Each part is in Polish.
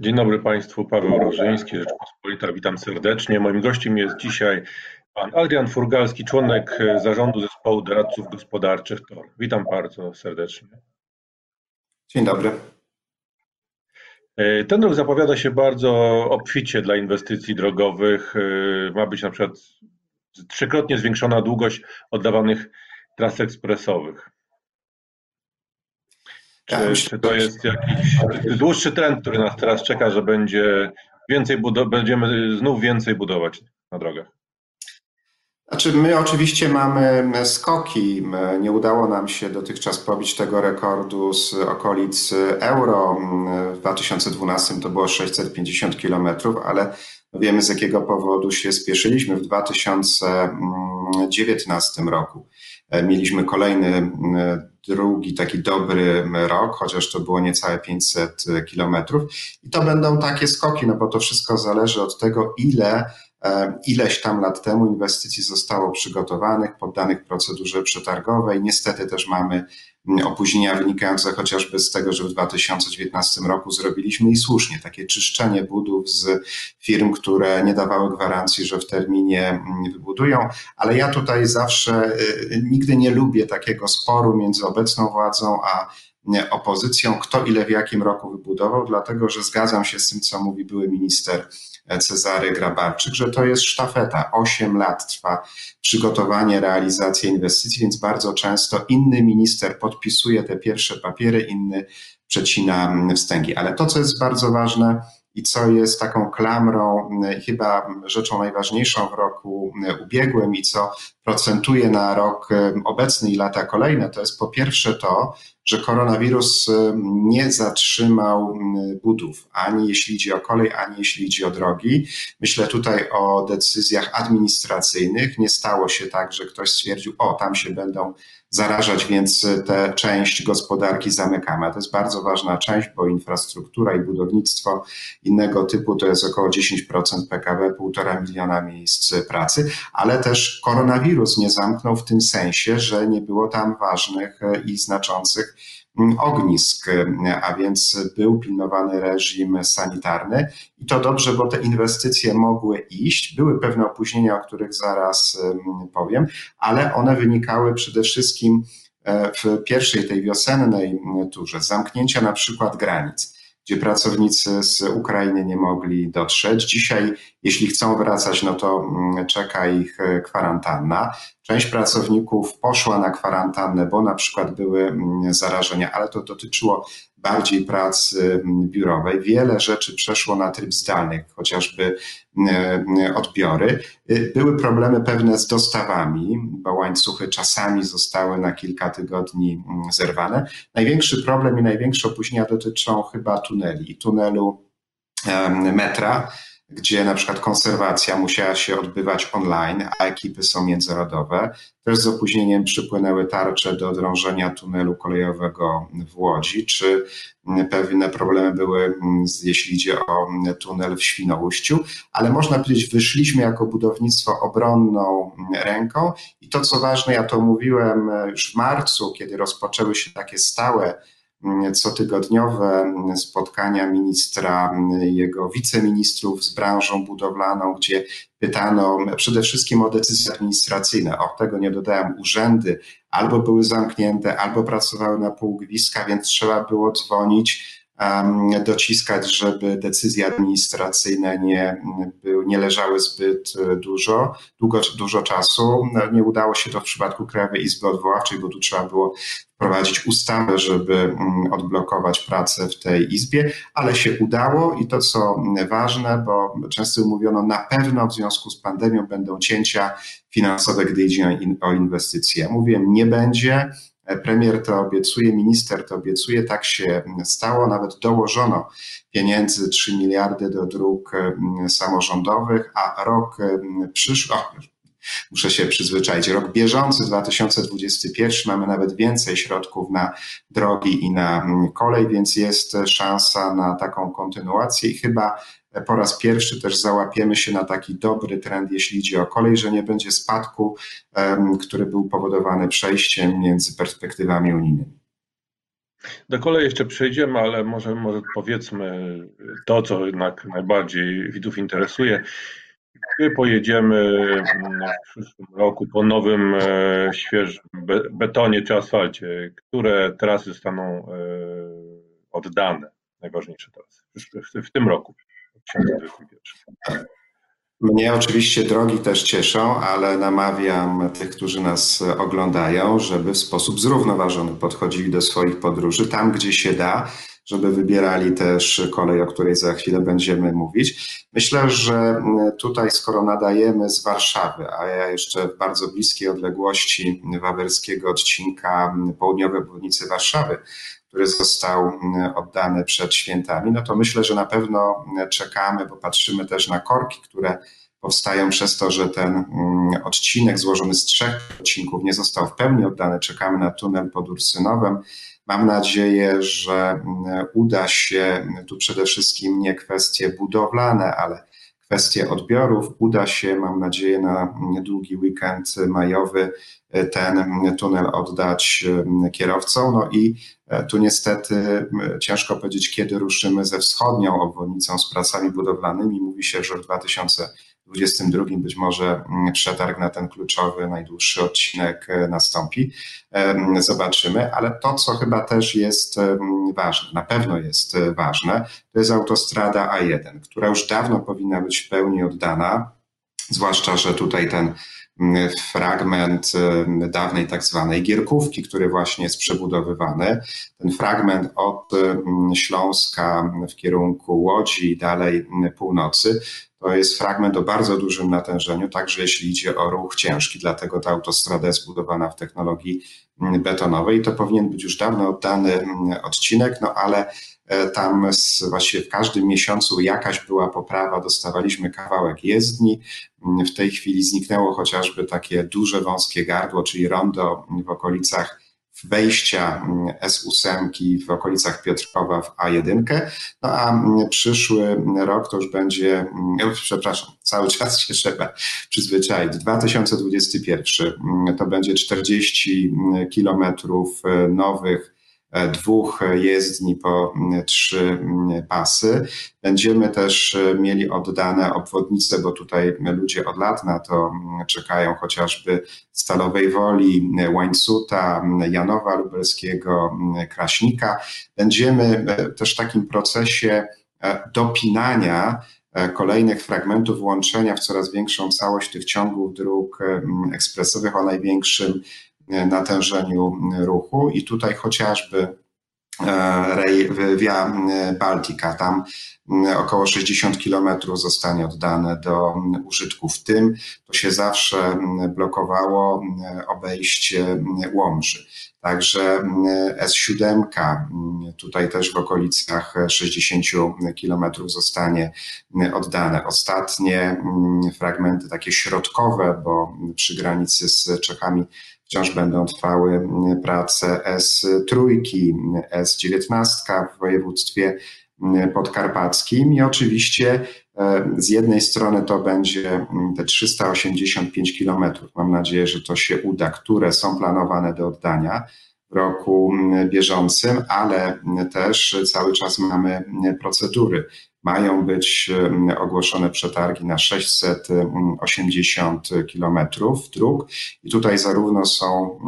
Dzień dobry Państwu, Paweł Rożyński, Rzeczpospolita, witam serdecznie. Moim gościem jest dzisiaj pan Adrian Furgalski, członek zarządu zespołu doradców gospodarczych TOR. Witam bardzo serdecznie. Dzień dobry. Ten rok zapowiada się bardzo obficie dla inwestycji drogowych. Ma być na przykład trzykrotnie zwiększona długość oddawanych tras ekspresowych. Czy, czy to jest jakiś dłuższy trend, który nas teraz czeka, że będzie więcej będziemy znów więcej budować na drogach? Znaczy, my oczywiście mamy skoki. Nie udało nam się dotychczas pobić tego rekordu z okolic euro. W 2012 to było 650 km, ale wiemy z jakiego powodu się spieszyliśmy w 2019 roku. Mieliśmy kolejny drugi taki dobry rok, chociaż to było niecałe 500 kilometrów. I to będą takie skoki, no bo to wszystko zależy od tego, ile ileś tam lat temu inwestycji zostało przygotowanych, poddanych procedurze przetargowej. Niestety też mamy opóźnienia wynikające chociażby z tego, że w 2019 roku zrobiliśmy i słusznie takie czyszczenie budów z firm, które nie dawały gwarancji, że w terminie wybudują. Ale ja tutaj zawsze nigdy nie lubię takiego sporu między obecną władzą a opozycją, kto ile w jakim roku wybudował, dlatego że zgadzam się z tym, co mówi były minister Cezary Grabarczyk, że to jest sztafeta. Osiem lat trwa przygotowanie, realizacja inwestycji, więc bardzo często inny minister podpisuje te pierwsze papiery, inny przecina wstęgi. Ale to, co jest bardzo ważne, i co jest taką klamrą, chyba rzeczą najważniejszą w roku ubiegłym i co procentuje na rok obecny i lata kolejne, to jest po pierwsze to, że koronawirus nie zatrzymał budów, ani jeśli idzie o kolej, ani jeśli idzie o drogi. Myślę tutaj o decyzjach administracyjnych. Nie stało się tak, że ktoś stwierdził, o, tam się będą zarażać, więc tę część gospodarki zamykamy. A to jest bardzo ważna część, bo infrastruktura i budownictwo innego typu to jest około 10% PKB, półtora miliona miejsc pracy, ale też koronawirus nie zamknął w tym sensie, że nie było tam ważnych i znaczących ognisk, a więc był pilnowany reżim sanitarny. I to dobrze, bo te inwestycje mogły iść. Były pewne opóźnienia, o których zaraz powiem, ale one wynikały przede wszystkim e, w pierwszej tej wiosennej turze. Zamknięcia na przykład granic gdzie pracownicy z Ukrainy nie mogli dotrzeć. Dzisiaj, jeśli chcą wracać, no to mm, czeka ich e, kwarantanna. Część pracowników poszła na kwarantannę, bo na przykład były mm, zarażenia, ale to dotyczyło bardziej pracy mm, biurowej. Wiele rzeczy przeszło na tryb zdalny, chociażby odbiory. Y, były problemy pewne z dostawami, bo łańcuchy czasami zostały na kilka tygodni zerwane. Największy problem i największe opóźnienia dotyczą chyba tuneli i tunelu metra gdzie na przykład konserwacja musiała się odbywać online, a ekipy są międzynarodowe. Też z opóźnieniem przypłynęły tarcze do drążenia tunelu kolejowego w Łodzi, czy pewne problemy były, jeśli idzie o tunel w Świnoujściu, ale można powiedzieć, wyszliśmy jako budownictwo obronną ręką. I to co ważne, ja to mówiłem już w marcu, kiedy rozpoczęły się takie stałe cotygodniowe spotkania ministra, jego wiceministrów z branżą budowlaną, gdzie pytano przede wszystkim o decyzje administracyjne. O tego nie dodałem, urzędy albo były zamknięte, albo pracowały na pół gwizdka, więc trzeba było dzwonić dociskać, żeby decyzje administracyjne nie, nie leżały zbyt dużo, długo, dużo czasu. No, nie udało się to w przypadku Krajowej Izby Odwoławczej, bo tu trzeba było wprowadzić ustawę, żeby mm, odblokować pracę w tej izbie, ale się udało i to co ważne, bo często mówiono, na pewno w związku z pandemią będą cięcia finansowe, gdy idzie o inwestycje. Mówiłem, nie będzie. Premier to obiecuje, minister to obiecuje, tak się stało, nawet dołożono pieniędzy 3 miliardy do dróg mm, samorządowych, a rok mm, przyszły, muszę się przyzwyczaić. Rok bieżący, 2021, mamy nawet więcej środków na drogi i na mm, kolej, więc jest szansa na taką kontynuację i chyba po raz pierwszy też załapiemy się na taki dobry trend, jeśli idzie o kolej, że nie będzie spadku, który był powodowany przejściem między perspektywami unijnymi. Do kolei jeszcze przejdziemy, ale może, może powiedzmy to, co jednak najbardziej widzów interesuje. Gdy pojedziemy mm, w przyszłym roku po nowym, e, świeżym betonie czy asfalcie, które trasy zostaną e, oddane? Najważniejsze trasy w tym roku, 2021. Mnie oczywiście drogi też cieszą, ale namawiam tych, którzy nas oglądają, żeby w sposób zrównoważony podchodzili do swoich podróży tam, gdzie się da, żeby wybierali też kolej, o której za chwilę będziemy mówić. Myślę, że tutaj, skoro nadajemy z Warszawy, a ja jeszcze w bardzo bliskiej odległości wawerskiego odcinka południowej obwodnicy Warszawy, który został oddany przed świętami, no to myślę, że na pewno czekamy, bo patrzymy też na korki, które powstają przez to, że ten odcinek złożony z trzech odcinków nie został w pełni oddany. Czekamy na tunel pod Ursynowem. Mam nadzieję, że uda się tu przede wszystkim nie kwestie budowlane, ale kwestie odbiorów. Uda się, mam nadzieję, na długi weekend majowy ten tunel oddać kierowcom. No i e, tu niestety ciężko powiedzieć, kiedy ruszymy ze wschodnią obwodnicą z pracami budowlanymi. Mówi się, że w 2000 2022 być może mm, przetarg na ten kluczowy, najdłuższy odcinek e, nastąpi. Zobaczymy, ale to, co chyba też jest ważne, na pewno jest e, ważne, to jest autostrada A1, która już dawno powinna być w pełni oddana, zwłaszcza, że tutaj ten mm, fragment dawnej tak zwanej Gierkówki, który właśnie jest przebudowywany. Ten fragment od Śląska w kierunku Łodzi i dalej północy to jest fragment o bardzo dużym natężeniu, także jeśli idzie o ruch ciężki, dlatego ta autostrada jest budowana w technologii mm, betonowej. To powinien być już dawno oddany mm, odcinek, no ale e, tam właściwie w każdym miesiącu jakaś była poprawa, dostawaliśmy kawałek jezdni. Mm, w tej chwili zniknęło chociażby takie duże, wąskie gardło, czyli rondo w okolicach wejścia mm, S8 w okolicach Piotrkowa w A1. No a mm, przyszły rok to już będzie, mm, przepraszam, cały czas się trzeba przyzwyczaić. 2021 to będzie 40 kilometrów e, nowych dwóch jezdni po trzy pasy. Będziemy też e, mieli oddane obwodnice, bo tutaj ludzie od lat na to czekają, chociażby Stalowej Woli, Łańcuta, Janowa Lubelskiego, Kraśnika. Będziemy e, też w takim procesie dopinania kolejnych fragmentów łączenia w coraz większą całość tych ciągów dróg ekspresowych o największym natężeniu ruchu i tutaj chociażby e, Via Baltica, tam około 60 kilometrów zostanie oddane do użytku. W tym to się zawsze blokowało obejście Łomży. Także S7 tutaj też w okolicach 60 kilometrów zostanie oddane. Ostatnie fragmenty takie środkowe, bo przy granicy z Czechami Wciąż będą trwały mm, prace S3, S19 w województwie mm, podkarpackim i oczywiście e, z jednej strony to będzie mm, te 385 kilometrów. Mam nadzieję, że to się uda, które są planowane do oddania roku bieżącym, ale też cały czas mamy procedury. Mają być ogłoszone przetargi na 680 kilometrów dróg. I tutaj zarówno są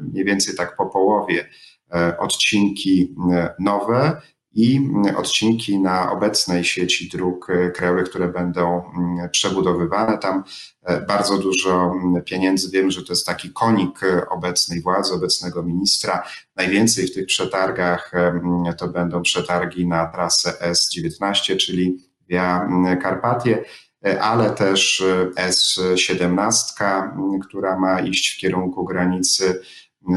mniej więcej tak po połowie e, odcinki nowe, i odcinki na obecnej sieci dróg krajowych, które będą przebudowywane. Tam e, bardzo dużo pieniędzy. Wiem, że to jest taki konik obecnej władzy, obecnego ministra. Najwięcej w tych przetargach to będą przetargi na trasę S19, czyli Via Karpatie e, ale też e, S17, która ma iść w kierunku granicy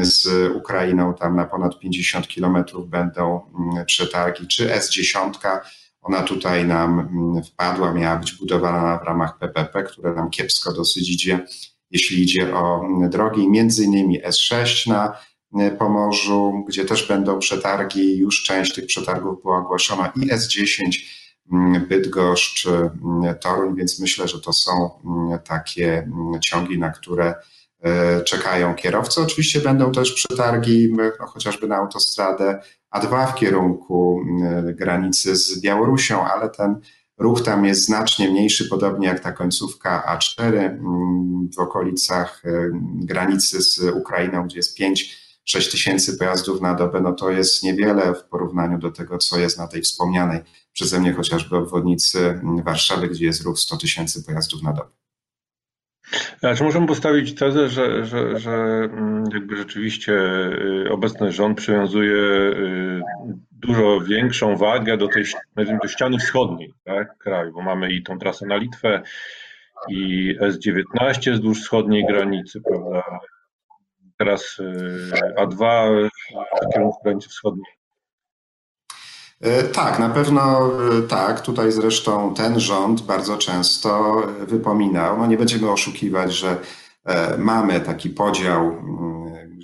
z Ukrainą, tam na ponad 50 kilometrów będą mm, przetargi, czy S10, ona tutaj nam mm, wpadła, miała być budowana w ramach PPP, które nam kiepsko dosyć idzie, jeśli idzie o mm, drogi, między innymi S6 na Pomorzu, gdzie też będą przetargi, już część tych przetargów była ogłoszona. I S10, Bydgoszcz, Toruń, więc myślę, że to są takie ciągi, na które czekają kierowcy. Oczywiście będą też przetargi no, chociażby na autostradę A2 w kierunku granicy z Białorusią, ale ten ruch tam jest znacznie mniejszy, podobnie jak ta końcówka A4 w okolicach granicy z Ukrainą, gdzie jest 5 6 tysięcy pojazdów na dobę, no to jest niewiele w porównaniu do tego, co jest na tej wspomnianej przeze mnie chociażby obwodnicy Warszawy, gdzie jest ruch 100 tysięcy pojazdów na dobę. A czy możemy postawić tezę, że, że, że mm, jakby rzeczywiście y, obecny rząd przywiązuje y, dużo większą wagę do tej do ściany wschodniej tak, kraju, bo mamy i tą trasę na Litwę, i S-19 wzdłuż wschodniej granicy, prawda, teraz y, A2 w kierunku granicy wschodniej. E, tak, na pewno e, tak. Tutaj zresztą ten rząd bardzo często wypominał, no nie będziemy oszukiwać, że e, mamy taki podział mm,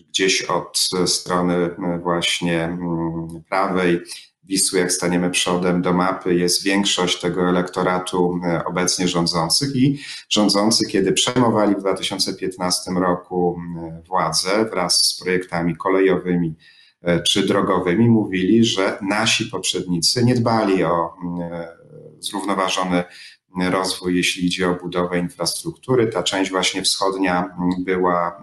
gdzieś od strony właśnie mm, prawej. Wisły, jak staniemy przodem do mapy, jest większość tego elektoratu obecnie rządzących. I rządzący, kiedy przejmowali w 2015 roku władzę wraz z projektami kolejowymi, E, czy drogowymi mówili, że nasi poprzednicy nie dbali o e, zrównoważony rozwój, jeśli idzie o budowę infrastruktury. Ta część właśnie wschodnia była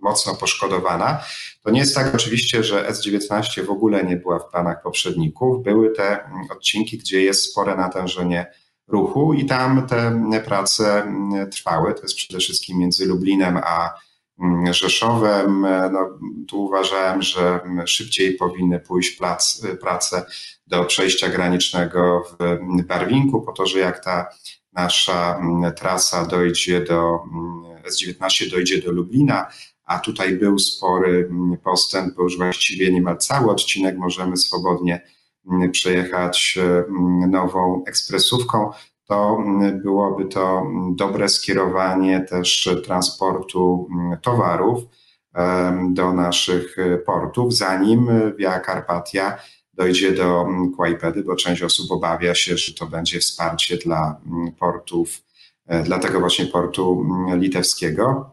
mocno poszkodowana. To nie jest tak oczywiście, że S19 w ogóle nie była w planach poprzedników. Były te odcinki, gdzie jest spore natężenie ruchu i tam te prace trwały. To jest przede wszystkim między Lublinem a Mm, Rzeszowem. E, no, tu uważałem, że szybciej powinny pójść plac, e, prace do przejścia granicznego w Barwinku, po to, że jak ta nasza trasa dojdzie do S19 dojdzie do Lublina, a tutaj był spory postęp, bo już właściwie niemal cały odcinek możemy swobodnie przejechać e, nową ekspresówką, to mm, byłoby to mm, dobre skierowanie też transportu mm, towarów do naszych e, portów, zanim e, Via Carpatia dojdzie do Kłajpedy, bo część osób obawia się, że to będzie wsparcie dla portów, e, dla tego właśnie portu litewskiego.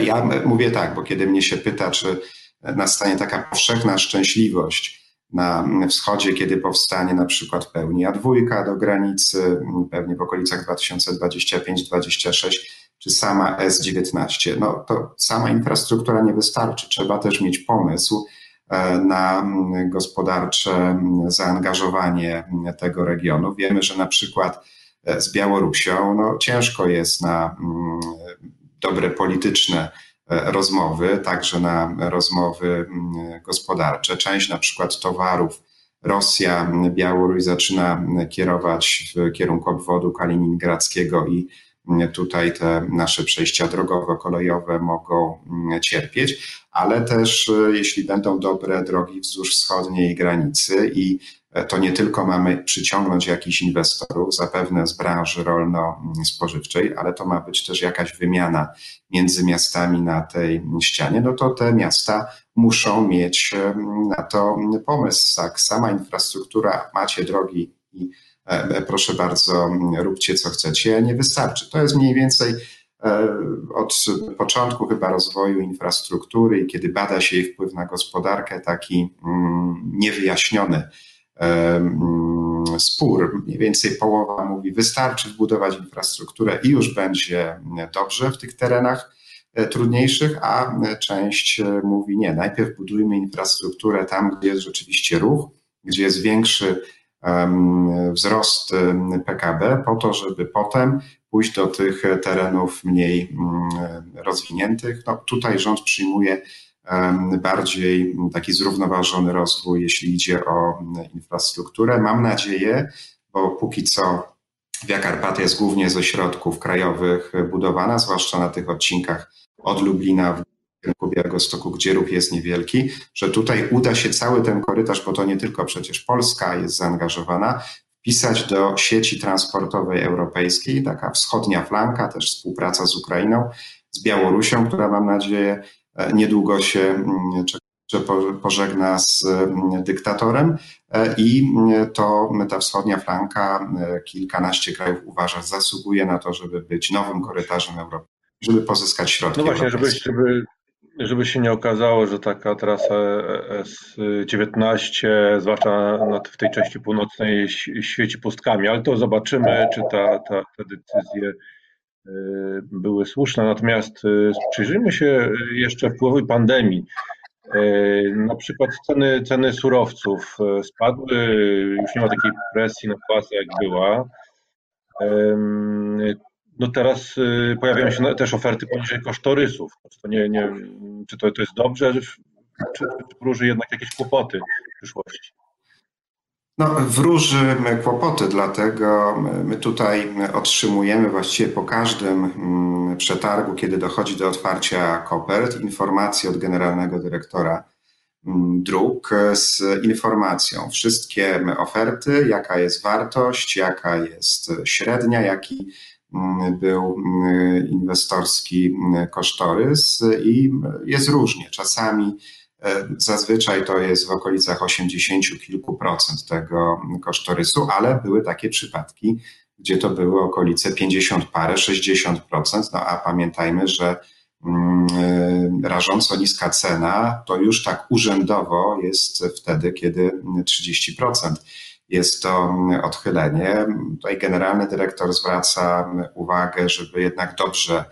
Ja mówię tak, bo kiedy mnie się pyta, czy nastanie taka powszechna szczęśliwość, na wschodzie, kiedy powstanie na przykład pełni A2 do granicy, pewnie w okolicach 2025-26, czy sama S19. No to sama infrastruktura nie wystarczy. Trzeba też mieć pomysł e, na gospodarcze zaangażowanie tego regionu. Wiemy, że na przykład e, z Białorusią no, ciężko jest na dobre polityczne rozmowy, także na rozmowy mm, gospodarcze. Część na przykład towarów Rosja, Białoruś zaczyna kierować w kierunku obwodu kaliningradzkiego i mm, tutaj te nasze przejścia drogowo-kolejowe mogą mm, cierpieć, ale też e, jeśli będą dobre drogi wzdłuż wschodniej granicy i E, to nie tylko mamy przyciągnąć jakichś inwestorów, zapewne z branży rolno-spożywczej, ale to ma być też jakaś wymiana między miastami na tej ścianie, no to te miasta muszą mieć na to pomysł. Tak, sama infrastruktura, macie drogi i e, proszę bardzo, róbcie co chcecie, nie wystarczy. To jest mniej więcej e, od początku chyba rozwoju infrastruktury i kiedy bada się jej wpływ na gospodarkę, taki mm, niewyjaśniony spór. Mniej więcej połowa mówi, wystarczy wbudować infrastrukturę i już będzie dobrze w tych terenach e, trudniejszych, a część e, mówi nie, najpierw budujmy infrastrukturę tam, gdzie jest rzeczywiście ruch, gdzie jest większy wzrost PKB, po to, żeby potem pójść do tych terenów mniej mm, rozwiniętych. No, tutaj rząd przyjmuje bardziej taki zrównoważony rozwój, jeśli idzie o infrastrukturę. Mam nadzieję, bo póki co Via Carpatia jest głównie ze środków krajowych budowana, zwłaszcza na tych odcinkach od Lublina w kierunku Białegostoku, gdzie ruch jest niewielki, że tutaj uda się cały ten korytarz, bo to nie tylko przecież Polska jest zaangażowana, wpisać do sieci transportowej europejskiej, taka wschodnia flanka, też współpraca z Ukrainą, z Białorusią, która mam nadzieję niedługo się mm, pożegna z mm, dyktatorem e, i mm, to ta wschodnia flanka, e, kilkanaście krajów uważa, zasługuje na to, żeby być nowym korytarzem Europy. żeby pozyskać środki. No właśnie, żeby, żeby, żeby się nie okazało, że taka trasa S19, zwłaszcza w tej części północnej, świeci pustkami, ale to zobaczymy, czy ta, ta, te decyzje były słuszne. Natomiast y, przyjrzyjmy się jeszcze wpływowi pandemii. Y, na przykład ceny, ceny surowców spadły, już nie ma takiej presji na płacę jak była. No teraz y, pojawiają się też oferty poniżej kosztorysów. Czy to, nie, nie, czy to, to jest dobrze, czy, czy wróży jednak jakieś kłopoty w przyszłości? No, wróży kłopoty, dlatego my tutaj otrzymujemy właściwie po każdym mm, przetargu, kiedy dochodzi do otwarcia kopert, informacje od generalnego dyrektora mm, dróg z informacją wszystkie oferty, jaka jest wartość, jaka jest średnia, jaki Mm, był inwestorski kosztorys i jest różnie. Czasami zazwyczaj to jest w okolicach 80 kilku procent tego kosztorysu, ale były takie przypadki, gdzie to były okolice 50 parę, 60 procent. No a pamiętajmy, że e, rażąco niska cena to już tak urzędowo jest wtedy, kiedy 30% jest to odchylenie. Tutaj generalny dyrektor zwraca uwagę, żeby jednak dobrze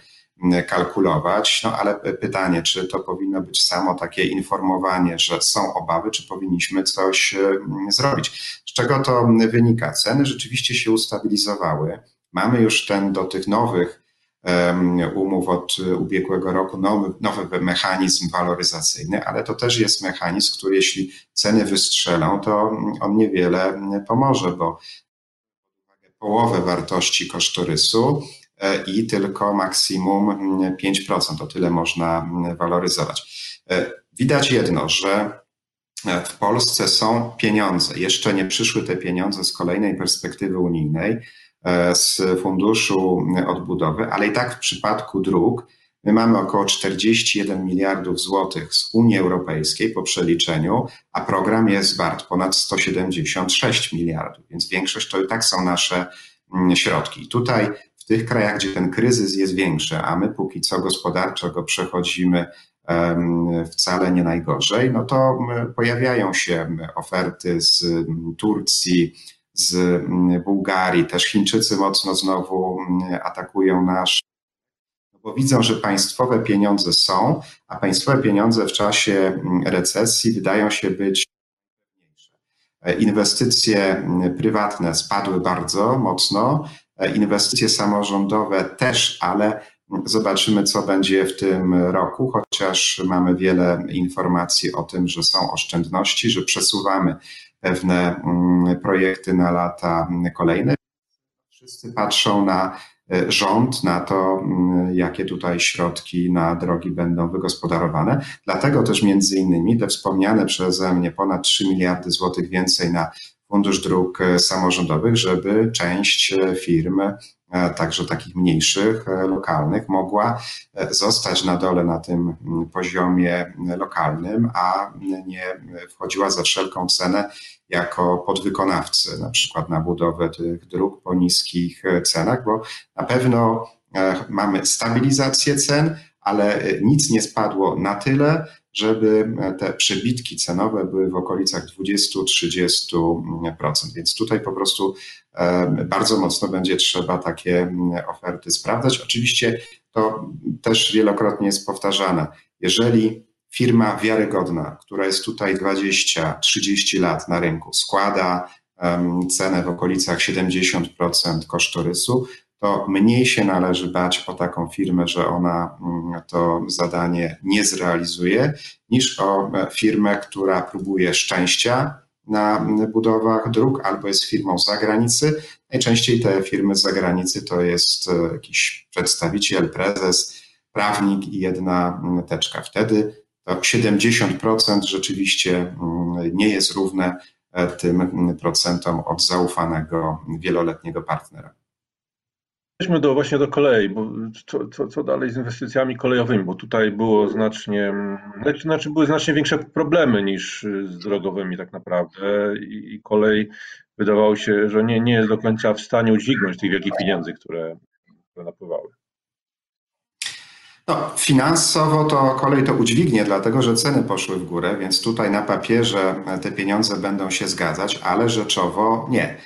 kalkulować, no ale pytanie, czy to powinno być samo takie informowanie, że są obawy, czy powinniśmy coś zrobić. Z czego to wynika? Ceny rzeczywiście się ustabilizowały. Mamy już ten do tych nowych umów od ubiegłego roku nowy, nowy mechanizm waloryzacyjny, ale to też jest mechanizm, który jeśli ceny wystrzelą, to on niewiele pomoże, bo połowę wartości kosztorysu i tylko maksimum 5%, to tyle można waloryzować. E, widać jedno, że e, w Polsce są pieniądze. Jeszcze nie przyszły te pieniądze z kolejnej perspektywy unijnej E, z Funduszu Odbudowy, ale i tak w przypadku dróg my mamy około 41 miliardów złotych z Unii Europejskiej po przeliczeniu, a program jest wart ponad 176 miliardów, więc większość to i tak są nasze mm, środki. Tutaj w tych krajach, gdzie ten kryzys jest większy, a my póki co gospodarczo go przechodzimy wcale nie najgorzej, no to pojawiają się oferty z Turcji, z Bułgarii. Też Chińczycy mocno znowu atakują nasz no bo widzą, że państwowe pieniądze są, a państwowe pieniądze w czasie recesji wydają się być e, Inwestycje prywatne spadły bardzo mocno, inwestycje samorządowe też, ale zobaczymy, co będzie w tym roku, chociaż mamy wiele informacji o tym, że są oszczędności, że przesuwamy pewne mm, projekty na lata kolejne. Wszyscy patrzą na e, rząd, na to, mm, jakie tutaj środki na drogi będą wygospodarowane. Dlatego też między innymi te wspomniane przeze mnie ponad 3 miliardy złotych więcej na Fundusz Dróg e, Samorządowych, żeby część e, firm E, także takich mniejszych, lokalnych, mogła zostać na dole na tym poziomie lokalnym, a nie wchodziła za wszelką cenę jako podwykonawcy, na przykład na budowę tych dróg po niskich cenach, bo na pewno mamy stabilizację cen, ale nic nie spadło na tyle, żeby te przebitki cenowe były w okolicach 20-30%. Więc tutaj po prostu bardzo mocno będzie trzeba takie oferty sprawdzać. Oczywiście to też wielokrotnie jest powtarzane. Jeżeli firma wiarygodna, która jest tutaj 20-30 lat na rynku, składa cenę w okolicach 70% kosztorysu, to mniej się należy bać o taką firmę, że ona mm, to zadanie nie zrealizuje, niż o e, firmę, która próbuje szczęścia na budowach dróg albo jest firmą z zagranicy. Najczęściej te firmy z zagranicy to jest e, jakiś przedstawiciel, prezes, prawnik i jedna mm, teczka. Wtedy to 70% rzeczywiście mm, nie jest równe e, tym procentom od zaufanego wieloletniego partnera. Przejdźmy do, właśnie do kolei, bo co, co, co, dalej z inwestycjami kolejowymi, bo tutaj było znacznie, znaczy były znacznie większe problemy niż z drogowymi tak naprawdę i, i kolej wydawało się, że nie, nie jest do końca w stanie udźwignąć tych wielkich pieniędzy, które, które napływały. No, finansowo to kolej to udźwignie, dlatego że ceny poszły w górę, więc tutaj na papierze te pieniądze będą się zgadzać, ale rzeczowo nie.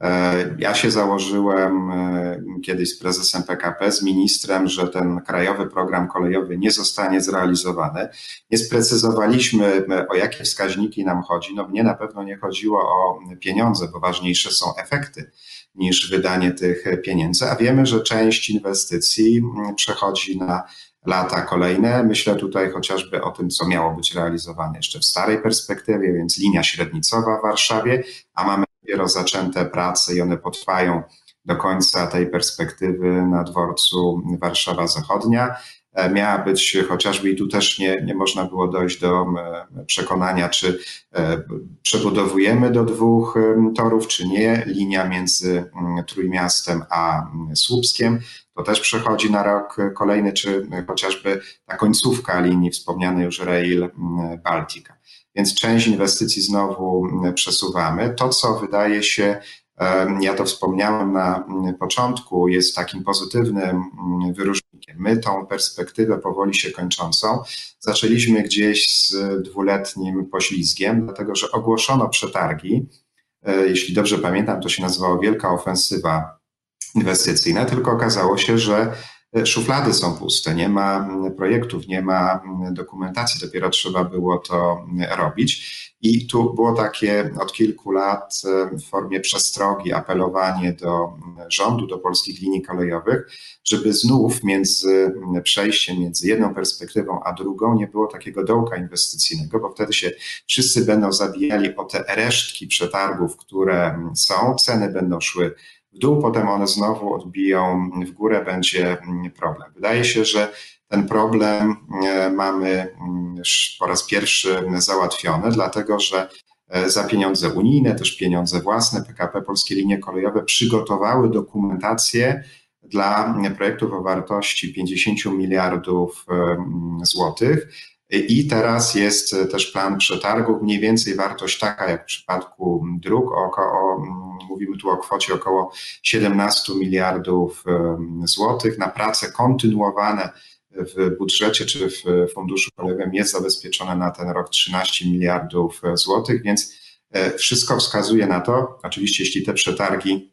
E, ja się założyłem e, kiedyś z prezesem PKP, z ministrem, że ten krajowy program kolejowy nie zostanie zrealizowany. Nie sprecyzowaliśmy, o jakie wskaźniki nam chodzi. No mnie na pewno nie chodziło o pieniądze, bo ważniejsze są efekty niż wydanie tych pieniędzy, a wiemy, że część inwestycji przechodzi na lata kolejne. Myślę tutaj chociażby o tym, co miało być realizowane jeszcze w starej perspektywie, więc linia średnicowa w Warszawie, a mamy dopiero zaczęte prace i one potrwają do końca tej perspektywy na dworcu Warszawa Zachodnia. E, miała być chociażby, i tu też nie, nie można było dojść do przekonania, czy e, przebudowujemy do dwóch torów, czy nie. Linia między Trójmiastem a Słupskiem to też przechodzi na rok kolejny, czy chociażby ta końcówka linii wspomnianej już Rail Baltica. Więc część inwestycji znowu przesuwamy. To, co wydaje się ja to wspomniałem na początku, jest takim pozytywnym wyróżnikiem. My tą perspektywę powoli się kończącą zaczęliśmy gdzieś z dwuletnim poślizgiem, dlatego że ogłoszono przetargi. E, jeśli dobrze pamiętam, to się nazywało Wielka Ofensywa Inwestycyjna, tylko okazało się, że szuflady są puste, nie ma projektów, nie ma dokumentacji, dopiero trzeba było to robić. I tu było takie od kilku lat w formie przestrogi apelowanie do rządu, do polskich linii kolejowych, żeby znów między przejściem między jedną perspektywą a drugą nie było takiego dołka inwestycyjnego, bo wtedy się wszyscy będą zabijali o te resztki przetargów, które są, ceny będą szły w dół, potem one znowu odbiją w górę, będzie problem. Wydaje się, że ten problem e, mamy mm, po raz pierwszy załatwiony, dlatego że e, za pieniądze unijne, też pieniądze własne PKP Polskie Linie Kolejowe przygotowały dokumentację dla projektów o wartości 50 miliardów złotych. I teraz jest też plan przetargu, mniej więcej wartość taka jak w przypadku dróg, około, mówimy tu o kwocie około 17 miliardów złotych. Na prace kontynuowane w budżecie czy w funduszu kolejowym jest zabezpieczone na ten rok 13 miliardów złotych, więc e, wszystko wskazuje na to, oczywiście jeśli te przetargi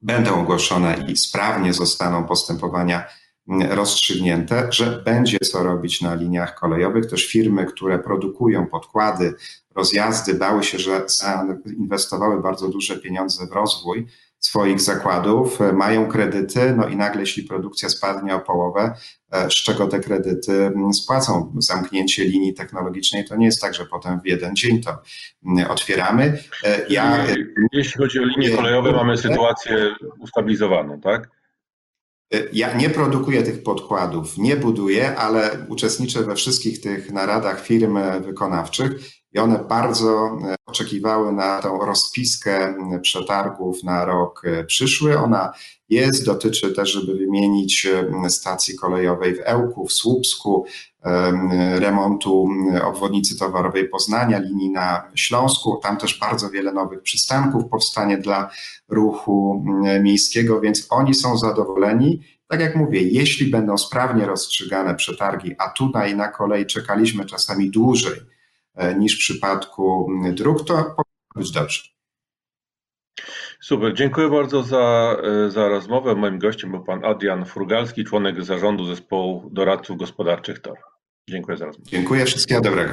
będą ogłoszone i sprawnie zostaną postępowania rozstrzygnięte, że będzie co robić na liniach kolejowych. Też firmy, które produkują podkłady, rozjazdy, bały się, że zainwestowały bardzo duże pieniądze w rozwój swoich zakładów, mają kredyty, no i nagle, jeśli produkcja spadnie o połowę, e, z czego te kredyty spłacą? Zamknięcie linii technologicznej to nie jest tak, że potem w jeden dzień to otwieramy. E, ja, Jeśli chodzi o linie kolejowe, mamy sytuację ustabilizowaną, tak? Ja nie produkuję tych podkładów, nie buduję, ale uczestniczę we wszystkich tych naradach firm wykonawczych i one bardzo e, oczekiwały na tą rozpiskę przetargów na rok e, przyszły. Ona jest, dotyczy też, żeby wymienić e, stacji kolejowej w Ełku, w Słupsku, remontu obwodnicy towarowej Poznania, linii na Śląsku. Tam też bardzo wiele nowych przystanków powstanie dla ruchu miejskiego, więc oni są zadowoleni. Tak jak mówię, jeśli będą sprawnie rozstrzygane przetargi, a tutaj na kolei czekaliśmy czasami dłużej niż w przypadku dróg, to powinno być dobrze. Super, dziękuję bardzo za, e, za rozmowę. Moim gościem był pan Adrian Frugalski, członek zarządu zespołu doradców gospodarczych TOR. Dziękuję za rozmowę. Dziękuję, wszystkiego dobrego.